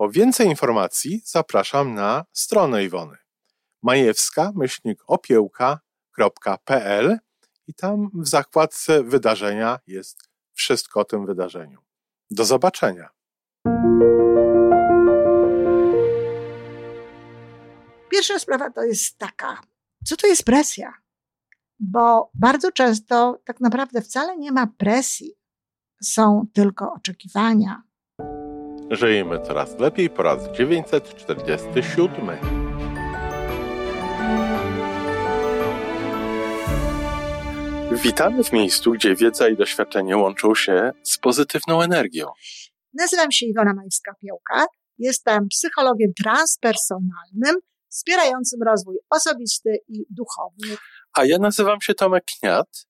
Po więcej informacji zapraszam na stronę Iwony majewska-opiełka.pl i tam w zakładce wydarzenia jest wszystko o tym wydarzeniu. Do zobaczenia. Pierwsza sprawa to jest taka, co to jest presja? Bo bardzo często tak naprawdę wcale nie ma presji, są tylko oczekiwania. Żyjemy coraz lepiej po raz 947. Witamy w miejscu, gdzie wiedza i doświadczenie łączą się z pozytywną energią. Nazywam się Iwona Majewska-Piołka. Jestem psychologiem transpersonalnym, wspierającym rozwój osobisty i duchowy. A ja nazywam się Tomek Kniat.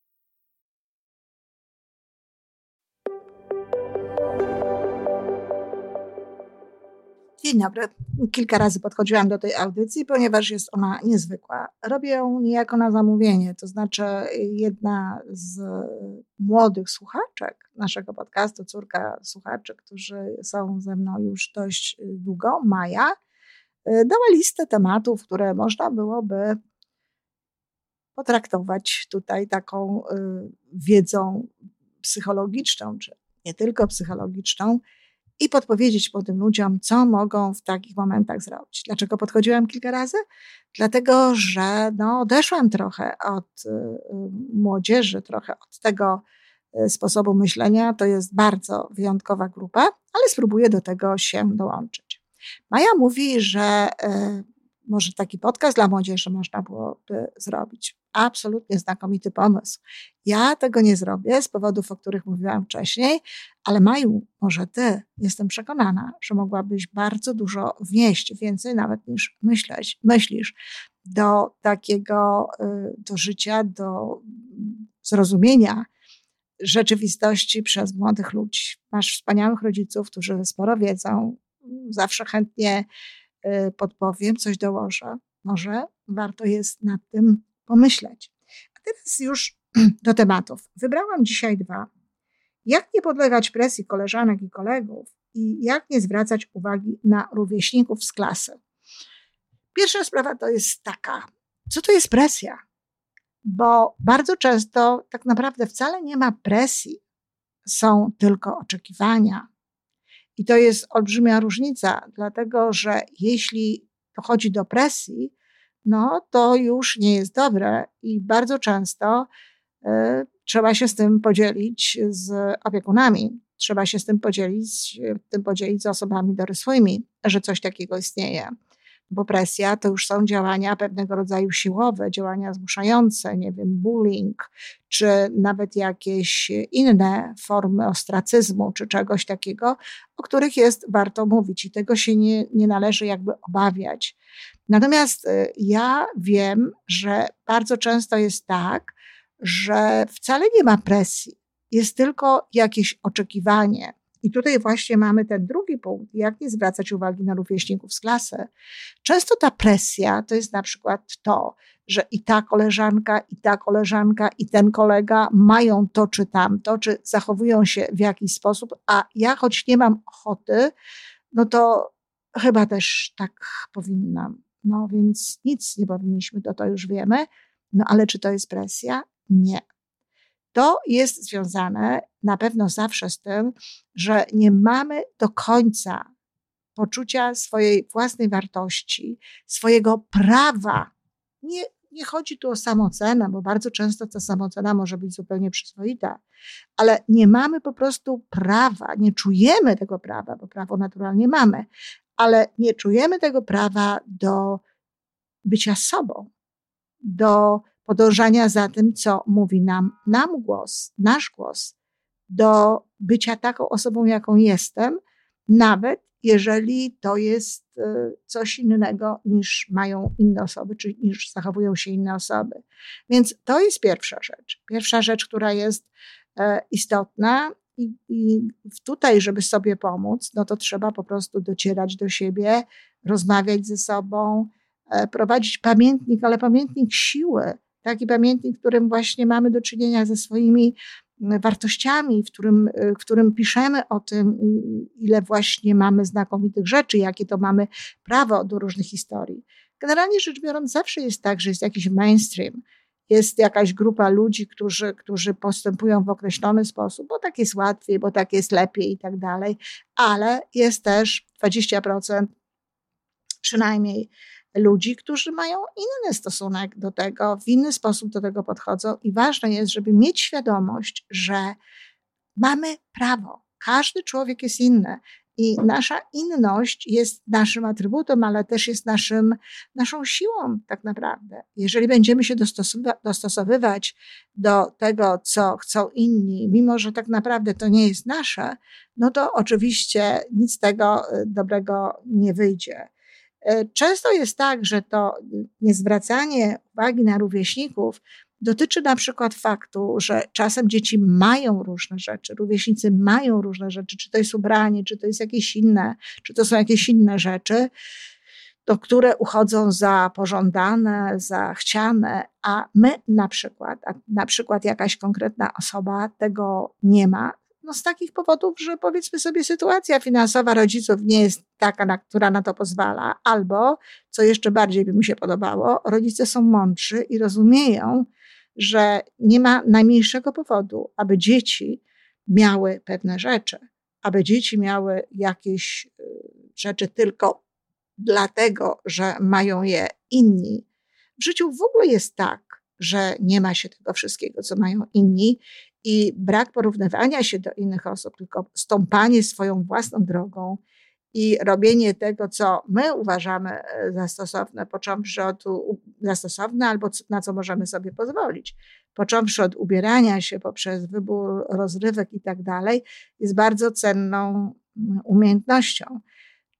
Dzień dobry. Kilka razy podchodziłam do tej audycji, ponieważ jest ona niezwykła. Robię ją niejako na zamówienie, to znaczy jedna z młodych słuchaczek naszego podcastu, córka słuchaczy, którzy są ze mną już dość długo, Maja, dała listę tematów, które można byłoby potraktować tutaj taką y, wiedzą psychologiczną, czy nie tylko psychologiczną, i podpowiedzieć po tym ludziom, co mogą w takich momentach zrobić. Dlaczego podchodziłam kilka razy? Dlatego, że no, odeszłam trochę od y, młodzieży, trochę od tego y, sposobu myślenia. To jest bardzo wyjątkowa grupa, ale spróbuję do tego się dołączyć. Maja mówi, że y, może taki podcast dla młodzieży można byłoby zrobić. Absolutnie znakomity pomysł. Ja tego nie zrobię z powodów, o których mówiłam wcześniej, ale Maju, może ty, jestem przekonana, że mogłabyś bardzo dużo wnieść, więcej nawet niż myśleć, myślisz, do takiego, y, do życia, do zrozumienia rzeczywistości przez młodych ludzi. Masz wspaniałych rodziców, którzy sporo wiedzą, zawsze chętnie podpowiem, coś dołożę. Może warto jest nad tym pomyśleć. A teraz już do tematów. Wybrałam dzisiaj dwa. Jak nie podlegać presji koleżanek i kolegów i jak nie zwracać uwagi na rówieśników z klasy. Pierwsza sprawa to jest taka, co to jest presja? Bo bardzo często tak naprawdę wcale nie ma presji, są tylko oczekiwania. I to jest olbrzymia różnica, dlatego że jeśli dochodzi do presji, no to już nie jest dobre i bardzo często y, trzeba się z tym podzielić z opiekunami. Trzeba się z tym podzielić, tym podzielić z osobami dorosłymi, że coś takiego istnieje. Bo presja to już są działania pewnego rodzaju siłowe, działania zmuszające, nie wiem, bullying, czy nawet jakieś inne formy ostracyzmu, czy czegoś takiego, o których jest warto mówić i tego się nie, nie należy jakby obawiać. Natomiast y, ja wiem, że bardzo często jest tak, że wcale nie ma presji, jest tylko jakieś oczekiwanie. I tutaj właśnie mamy ten drugi punkt, jak nie zwracać uwagi na rówieśników z klasy. Często ta presja to jest na przykład to, że i ta koleżanka, i ta koleżanka, i ten kolega mają to czy tamto, czy zachowują się w jakiś sposób, a ja choć nie mam ochoty, no to chyba też tak powinnam. No więc nic nie powinniśmy, to to już wiemy. No ale czy to jest presja? Nie. To jest związane na pewno zawsze z tym, że nie mamy do końca poczucia swojej własnej wartości, swojego prawa. Nie, nie chodzi tu o samocenę, bo bardzo często ta samocena może być zupełnie przyzwoita, ale nie mamy po prostu prawa, nie czujemy tego prawa, bo prawo naturalnie mamy, ale nie czujemy tego prawa do bycia sobą, do podążania za tym, co mówi nam, nam głos, nasz głos, do bycia taką osobą, jaką jestem, nawet jeżeli to jest e, coś innego niż mają inne osoby, czy niż zachowują się inne osoby. Więc to jest pierwsza rzecz. Pierwsza rzecz, która jest e, istotna. I, I tutaj, żeby sobie pomóc, no to trzeba po prostu docierać do siebie, rozmawiać ze sobą, e, prowadzić pamiętnik, ale pamiętnik siły, taki pamiętnik, w którym właśnie mamy do czynienia ze swoimi wartościami, w którym, w którym piszemy o tym, ile właśnie mamy znakomitych rzeczy, jakie to mamy prawo do różnych historii. Generalnie rzecz biorąc, zawsze jest tak, że jest jakiś mainstream, jest jakaś grupa ludzi, którzy, którzy postępują w określony sposób, bo tak jest łatwiej, bo tak jest lepiej i tak dalej, ale jest też 20% przynajmniej ludzi, którzy mają inny stosunek do tego, w inny sposób do tego podchodzą i ważne jest, żeby mieć świadomość, że mamy prawo. Każdy człowiek jest inny. I nasza inność jest naszym atrybutem, ale też jest naszym, naszą siłą, tak naprawdę. Jeżeli będziemy się dostosowywać do tego, co chcą inni, mimo że tak naprawdę to nie jest nasze, no to oczywiście nic z tego y, dobrego nie wyjdzie. E, często jest tak, że to niezwracanie uwagi na rówieśników dotyczy na przykład faktu, że czasem dzieci mają różne rzeczy, rówieśnicy mają różne rzeczy, czy to jest ubranie, czy to jest jakieś inne, czy to są jakieś inne rzeczy, to które uchodzą za pożądane, za chciane, a my na przykład, a na przykład jakaś konkretna osoba tego nie ma, no z takich powodów, że powiedzmy sobie sytuacja finansowa rodziców nie jest taka, na, która na to pozwala, albo, co jeszcze bardziej by mi się podobało, rodzice są mądrzy i rozumieją, że nie ma najmniejszego powodu, aby dzieci miały pewne rzeczy, aby dzieci miały jakieś y, rzeczy tylko dlatego, że mają je inni. W życiu w ogóle jest tak, że nie ma się tego wszystkiego, co mają inni i brak porównywania się do innych osób, tylko stąpanie swoją własną drogą i robienie tego, co my uważamy e, za stosowne, począwszy od za stosowne albo na co możemy sobie pozwolić, począwszy od ubierania się poprzez wybór rozrywek i tak dalej, jest bardzo cenną mm, umiejętnością.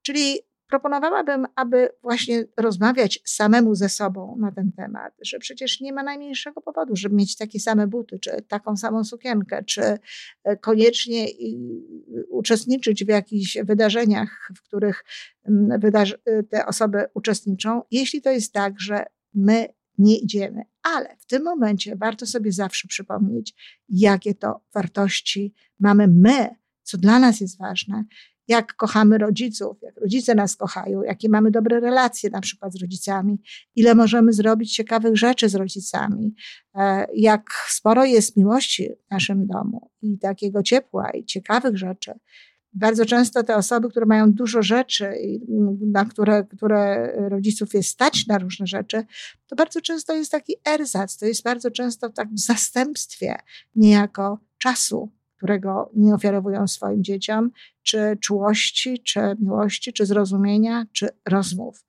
Czyli proponowałabym, aby właśnie rozmawiać samemu ze sobą na ten temat, że przecież nie ma najmniejszego powodu, żeby mieć takie same buty, czy taką samą sukienkę, czy e, koniecznie uczestniczyć w jakichś wydarzeniach, w których e, te osoby uczestniczą, jeśli to jest tak, że my nie idziemy. Ale w tym momencie warto sobie zawsze przypomnieć, jakie to wartości mamy my, co dla nas jest ważne, jak kochamy rodziców, jak rodzice nas kochają, jakie mamy dobre relacje na przykład z rodzicami, ile możemy zrobić ciekawych rzeczy z rodzicami, e, jak sporo jest miłości w naszym domu i takiego ciepła i ciekawych rzeczy. Bardzo często te osoby, które mają dużo rzeczy, na które, które rodziców jest stać na różne rzeczy, to bardzo często jest taki erzac, to jest bardzo często tak w zastępstwie niejako czasu, którego nie ofiarowują swoim dzieciom, czy czułości, czy miłości, czy zrozumienia, czy rozmów.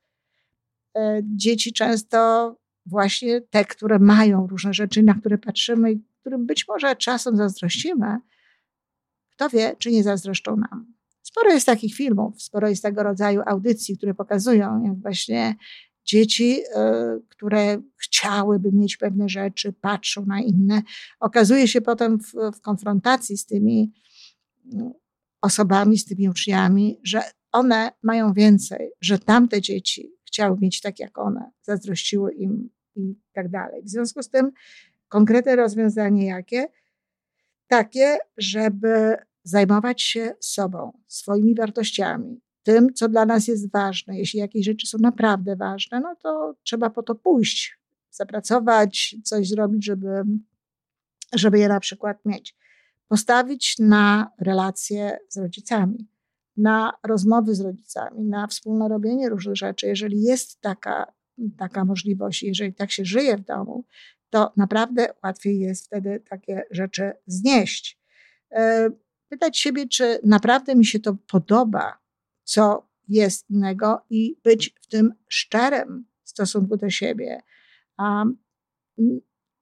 E, dzieci często właśnie te, które mają różne rzeczy, na które patrzymy i którym być może czasem zazdrościmy, kto wie, czy nie zazdroszczą nam. Sporo jest takich filmów, sporo jest tego rodzaju audycji, które pokazują, jak właśnie dzieci, e, które chciałyby mieć pewne rzeczy, patrzą na inne. Okazuje się potem w, w konfrontacji z tymi no, osobami, z tymi uczniami, że one mają więcej, że tamte dzieci chciały mieć tak jak one, zazdrościły im i tak dalej. W związku z tym konkretne rozwiązanie jakie? Takie, żeby zajmować się sobą, swoimi wartościami, tym, co dla nas jest ważne. Jeśli jakieś rzeczy są naprawdę ważne, no to trzeba po to pójść, zapracować, coś zrobić, żeby, żeby je na przykład mieć. Postawić na relacje z rodzicami, na rozmowy z rodzicami, na wspólne robienie różnych rzeczy. Jeżeli jest taka taka możliwość, jeżeli tak się żyje w domu, to naprawdę łatwiej jest wtedy takie rzeczy znieść. E, pytać siebie, czy naprawdę mi się to podoba, co jest innego i być w tym szczerym w stosunku do siebie. A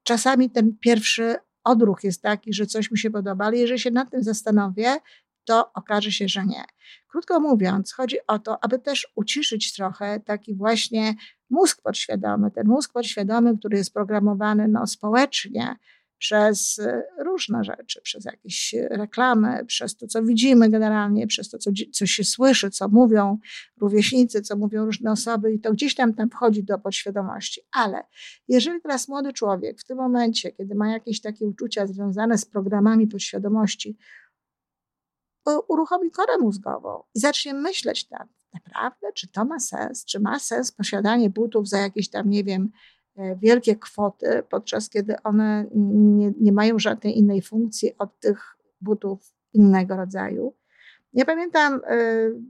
czasami ten pierwszy odruch jest taki, że coś mi się podoba, ale jeżeli się nad tym zastanowię, to okaże się, że nie. Krótko mówiąc, chodzi o to, aby też uciszyć trochę taki właśnie mózg podświadomy, ten mózg podświadomy, który jest programowany no, społecznie przez e, różne rzeczy, przez jakieś reklamy, przez to, co widzimy generalnie, przez to, co, co się słyszy, co mówią rówieśnicy, co mówią różne osoby i to gdzieś tam tam wchodzi do podświadomości. Ale jeżeli teraz młody człowiek w tym momencie, kiedy ma jakieś takie uczucia związane z programami podświadomości, uruchomi korę mózgową i zacznie myśleć nad naprawdę, czy to ma sens, czy ma sens posiadanie butów za jakieś tam, nie wiem, e, wielkie kwoty, podczas kiedy one nie, nie mają żadnej innej funkcji od tych butów innego rodzaju. Ja pamiętam, e,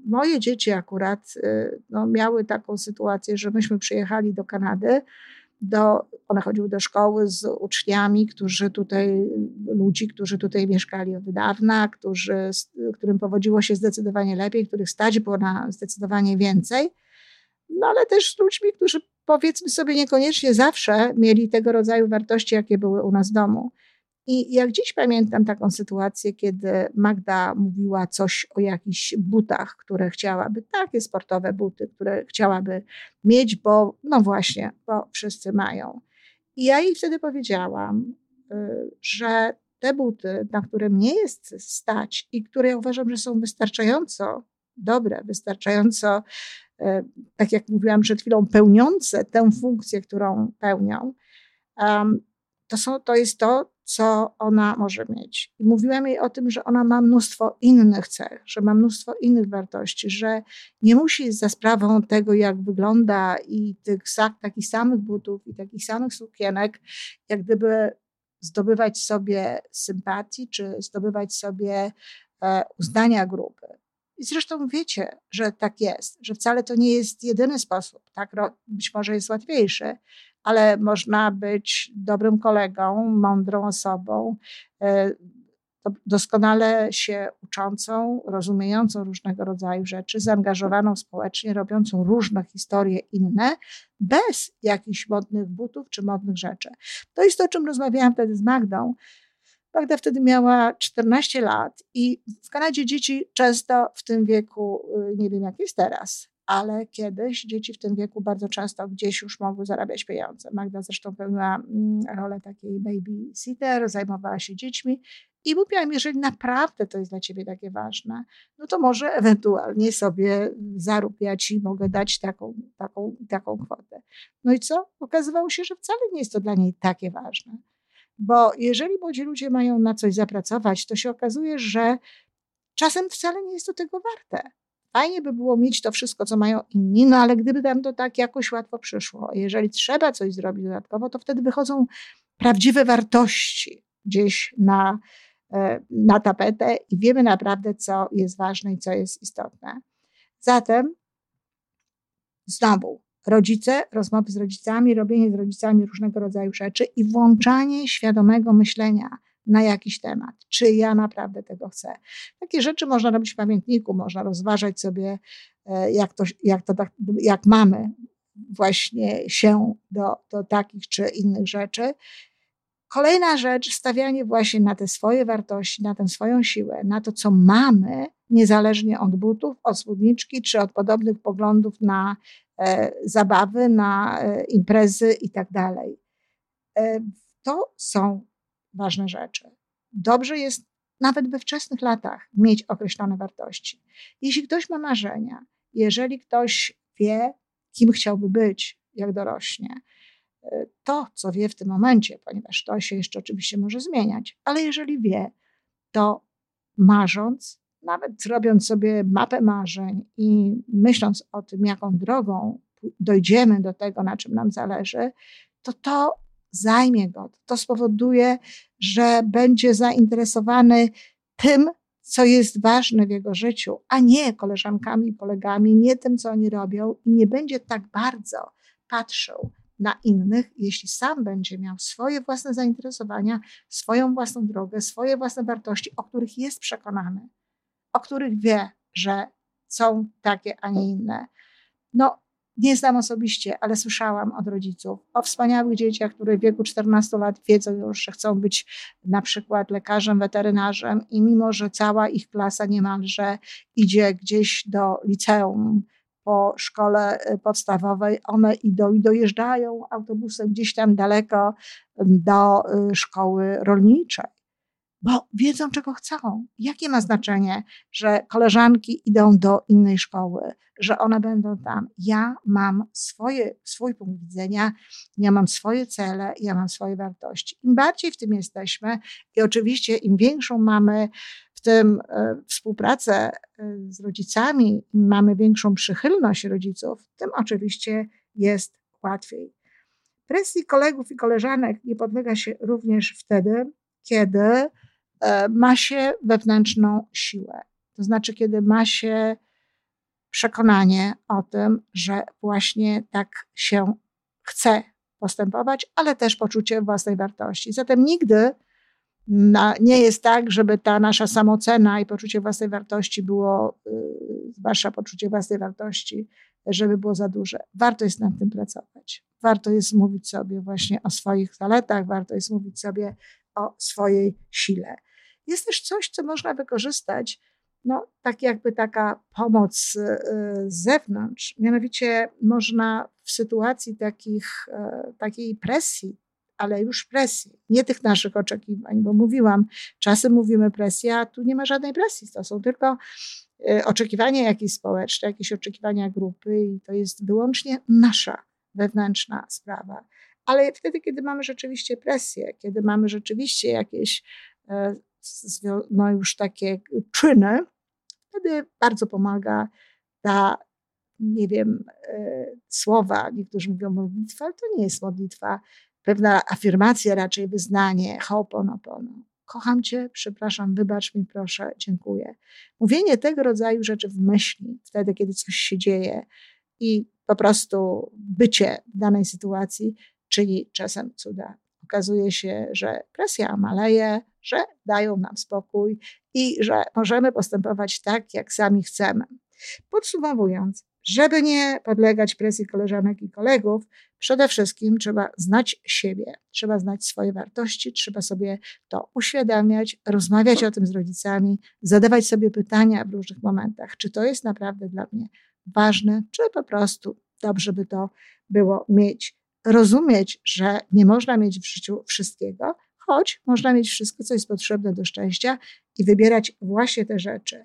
moje dzieci akurat e, no, miały taką sytuację, że myśmy przyjechali do Kanady do, one chodziły do szkoły z uczniami, którzy tutaj, ludzi, którzy tutaj mieszkali od dawna, którzy, którym powodziło się zdecydowanie lepiej, których stać było na zdecydowanie więcej, no ale też z ludźmi, którzy powiedzmy sobie niekoniecznie zawsze mieli tego rodzaju wartości, jakie były u nas w domu. I jak dziś pamiętam taką sytuację, kiedy Magda mówiła coś o jakichś butach, które chciałaby, takie sportowe buty, które chciałaby mieć, bo no właśnie, bo wszyscy mają. I ja jej wtedy powiedziałam, y, że te buty, na które mnie jest stać i które ja uważam, że są wystarczająco dobre, wystarczająco, tak jak mówiłam przed chwilą, pełniące tę funkcję, którą pełnią, to, są, to jest to, co ona może mieć. I mówiłam jej o tym, że ona ma mnóstwo innych cech, że ma mnóstwo innych wartości, że nie musi za sprawą tego, jak wygląda i tych takich samych butów i takich samych sukienek, jak gdyby zdobywać sobie sympatii, czy zdobywać sobie e, uznania grupy. I zresztą wiecie, że tak jest, że wcale to nie jest jedyny sposób. Tak, być może jest łatwiejszy, ale można być dobrym kolegą, mądrą osobą, e, doskonale się uczącą, rozumiejącą różnego rodzaju rzeczy, zaangażowaną społecznie, robiącą różne historie inne, bez jakichś modnych butów czy modnych rzeczy. To jest to, o czym rozmawiałam wtedy z Magdą. Magda wtedy miała 14 lat i w Kanadzie dzieci często w tym wieku, y, nie wiem jak jest teraz, ale kiedyś dzieci w tym wieku bardzo często gdzieś już mogły zarabiać pieniądze. Magda zresztą pełniła mm, rolę takiej babysitter, zajmowała się dziećmi i mówiłam, jeżeli naprawdę to jest dla ciebie takie ważne, no to może ewentualnie sobie zarób, ja ci mogę dać taką, taką, taką kwotę. No i co? Okazywało się, że wcale nie jest to dla niej takie ważne. Bo jeżeli młodzi ludzie mają na coś zapracować, to się okazuje, że czasem wcale nie jest to tego warte. Fajnie by było mieć to wszystko, co mają inni, no ale gdyby nam to tak jakoś łatwo przyszło, jeżeli trzeba coś zrobić dodatkowo, to wtedy wychodzą prawdziwe wartości gdzieś na, e, na tapetę i wiemy naprawdę, co jest ważne i co jest istotne. Zatem znowu rodzice, rozmowy z rodzicami, robienie z rodzicami różnego rodzaju rzeczy i włączanie świadomego myślenia na jakiś temat. Czy ja naprawdę tego chcę? Takie rzeczy można robić w pamiętniku, można rozważać sobie, e, jak, to, jak, to, tak, jak mamy właśnie się do, do takich czy innych rzeczy. Kolejna rzecz, stawianie właśnie na te swoje wartości, na tę swoją siłę, na to, co mamy, niezależnie od butów, od spódniczki, czy od podobnych poglądów na e, zabawy, na e, imprezy i tak. E, to są ważne rzeczy. Dobrze jest nawet we wczesnych latach mieć określone wartości. Jeśli ktoś ma marzenia, jeżeli ktoś wie, kim chciałby być, jak dorośnie, to, co wie w tym momencie, ponieważ to się jeszcze oczywiście może zmieniać, ale jeżeli wie, to marząc, nawet robiąc sobie mapę marzeń i myśląc o tym, jaką drogą dojdziemy do tego, na czym nam zależy, to to zajmie go. To spowoduje, że będzie zainteresowany tym, co jest ważne w jego życiu, a nie koleżankami, kolegami, nie tym, co oni robią i nie będzie tak bardzo patrzył na innych, jeśli sam będzie miał swoje własne zainteresowania, swoją własną drogę, swoje własne wartości, o których jest przekonany, o których wie, że są takie, a nie inne. No, nie znam osobiście, ale słyszałam od rodziców o wspaniałych dzieciach, które w wieku 14 lat wiedzą już, że chcą być na przykład lekarzem, weterynarzem i mimo, że cała ich klasa niemalże idzie gdzieś do liceum, po szkole y, podstawowej, one idą i dojeżdżają autobusem gdzieś tam daleko do y, szkoły rolniczej bo wiedzą, czego chcą. Jakie ma znaczenie, że koleżanki idą do innej szkoły, że one będą tam. Ja mam swoje, swój punkt widzenia, ja mam swoje cele, ja mam swoje wartości. Im bardziej w tym jesteśmy i oczywiście im większą mamy w tym e, współpracę e, z rodzicami, mamy większą przychylność rodziców, tym oczywiście jest łatwiej. Presji kolegów i koleżanek nie podlega się również wtedy, kiedy E, ma się wewnętrzną siłę. To znaczy, kiedy ma się przekonanie o tym, że właśnie tak się chce postępować, ale też poczucie własnej wartości. Zatem nigdy nie jest tak, żeby ta nasza samocena i poczucie własnej wartości było, y, zwłaszcza poczucie własnej wartości, żeby było za duże. Warto jest nad tym pracować. Warto jest mówić sobie właśnie o swoich zaletach, warto jest mówić sobie o swojej sile. Jest też coś, co można wykorzystać, no, tak jakby taka pomoc y, z zewnątrz. Mianowicie można w sytuacji takich, e, takiej presji, ale już presji, nie tych naszych oczekiwań, bo mówiłam, czasem mówimy presja, a tu nie ma żadnej presji, to są tylko e, oczekiwania jakieś społeczne, jakieś oczekiwania grupy i to jest wyłącznie nasza wewnętrzna sprawa. Ale wtedy, kiedy mamy rzeczywiście presję, kiedy mamy rzeczywiście jakieś e, no już takie czyny, wtedy bardzo pomaga ta, nie wiem, e, słowa, niektórzy mówią modlitwa, ale to nie jest modlitwa, pewna afirmacja, raczej wyznanie, ho'oponopono. Kocham Cię, przepraszam, wybacz mi, proszę, dziękuję. Mówienie tego rodzaju rzeczy w myśli, wtedy, kiedy coś się dzieje i po prostu bycie w danej sytuacji, czyli czasem cuda okazuje się, że presja maleje, że dają nam spokój i że możemy postępować tak, jak sami chcemy. Podsumowując, żeby nie podlegać presji koleżanek i kolegów, przede wszystkim trzeba znać siebie, trzeba znać swoje wartości, trzeba sobie to uświadamiać, rozmawiać o tym z rodzicami, zadawać sobie pytania w różnych momentach, czy to jest naprawdę dla mnie ważne, czy po prostu dobrze by to było mieć rozumieć, że nie można mieć w życiu wszystkiego, choć można mieć wszystko, co jest potrzebne do szczęścia i wybierać właśnie te rzeczy.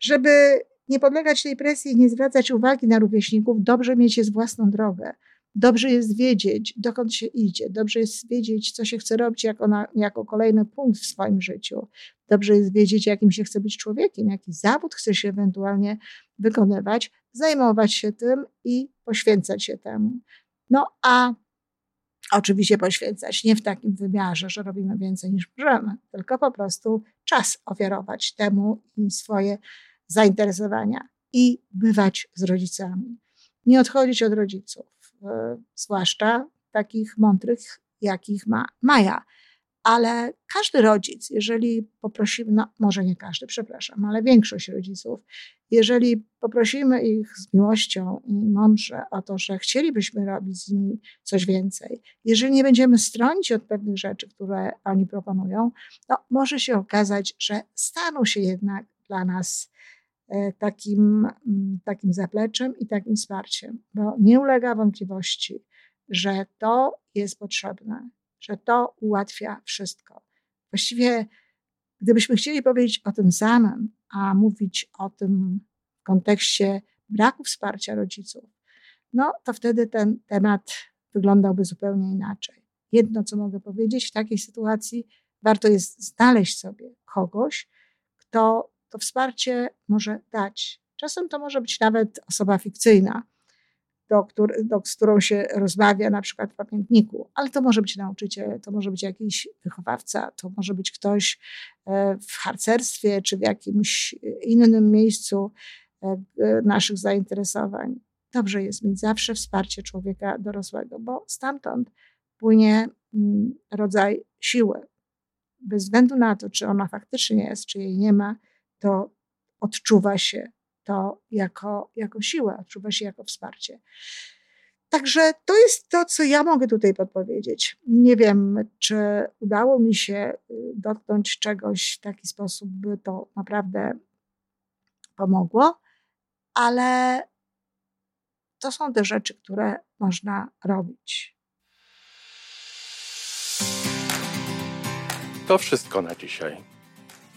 Żeby nie podlegać tej presji i nie zwracać uwagi na rówieśników, dobrze mieć jest własną drogę. Dobrze jest wiedzieć, dokąd się idzie. Dobrze jest wiedzieć, co się chce robić jako, na, jako kolejny punkt w swoim życiu. Dobrze jest wiedzieć, jakim się chce być człowiekiem, jaki zawód chce się ewentualnie wykonywać, zajmować się tym i poświęcać się temu. No a oczywiście poświęcać nie w takim wymiarze, że robimy więcej niż możemy, tylko po prostu czas ofiarować temu i swoje zainteresowania i bywać z rodzicami. Nie odchodzić od rodziców, zwłaszcza takich mądrych, jakich ma Maja. Ale każdy rodzic, jeżeli poprosimy, no może nie każdy, przepraszam, ale większość rodziców, jeżeli poprosimy ich z miłością i mądrze o to, że chcielibyśmy robić z nimi coś więcej, jeżeli nie będziemy stronić od pewnych rzeczy, które oni proponują, to może się okazać, że staną się jednak dla nas e, takim, mm, takim zapleczem i takim wsparciem, bo nie ulega wątpliwości, że to jest potrzebne, że to ułatwia wszystko. Właściwie, gdybyśmy chcieli powiedzieć o tym samym, a mówić o tym w kontekście braku wsparcia rodziców, no to wtedy ten temat wyglądałby zupełnie inaczej. Jedno, co mogę powiedzieć w takiej sytuacji, warto jest znaleźć sobie kogoś, kto to wsparcie może dać. Czasem to może być nawet osoba fikcyjna, do, który, do, z którą się rozmawia na przykład w pamiętniku, ale to może być nauczyciel, to może być jakiś wychowawca, to może być ktoś e, w harcerstwie czy w jakimś innym miejscu e, naszych zainteresowań. dobrze jest mieć zawsze wsparcie człowieka dorosłego, bo stamtąd płynie mm, rodzaj siły. Bez względu na to, czy ona faktycznie jest, czy jej nie ma, to odczuwa się to jako, jako siłę, odczuwa się jako wsparcie. Także to jest to, co ja mogę tutaj podpowiedzieć. Nie wiem, czy udało mi się y, dotknąć czegoś w taki sposób, by to naprawdę pomogło, ale to są te rzeczy, które można robić. To wszystko na dzisiaj.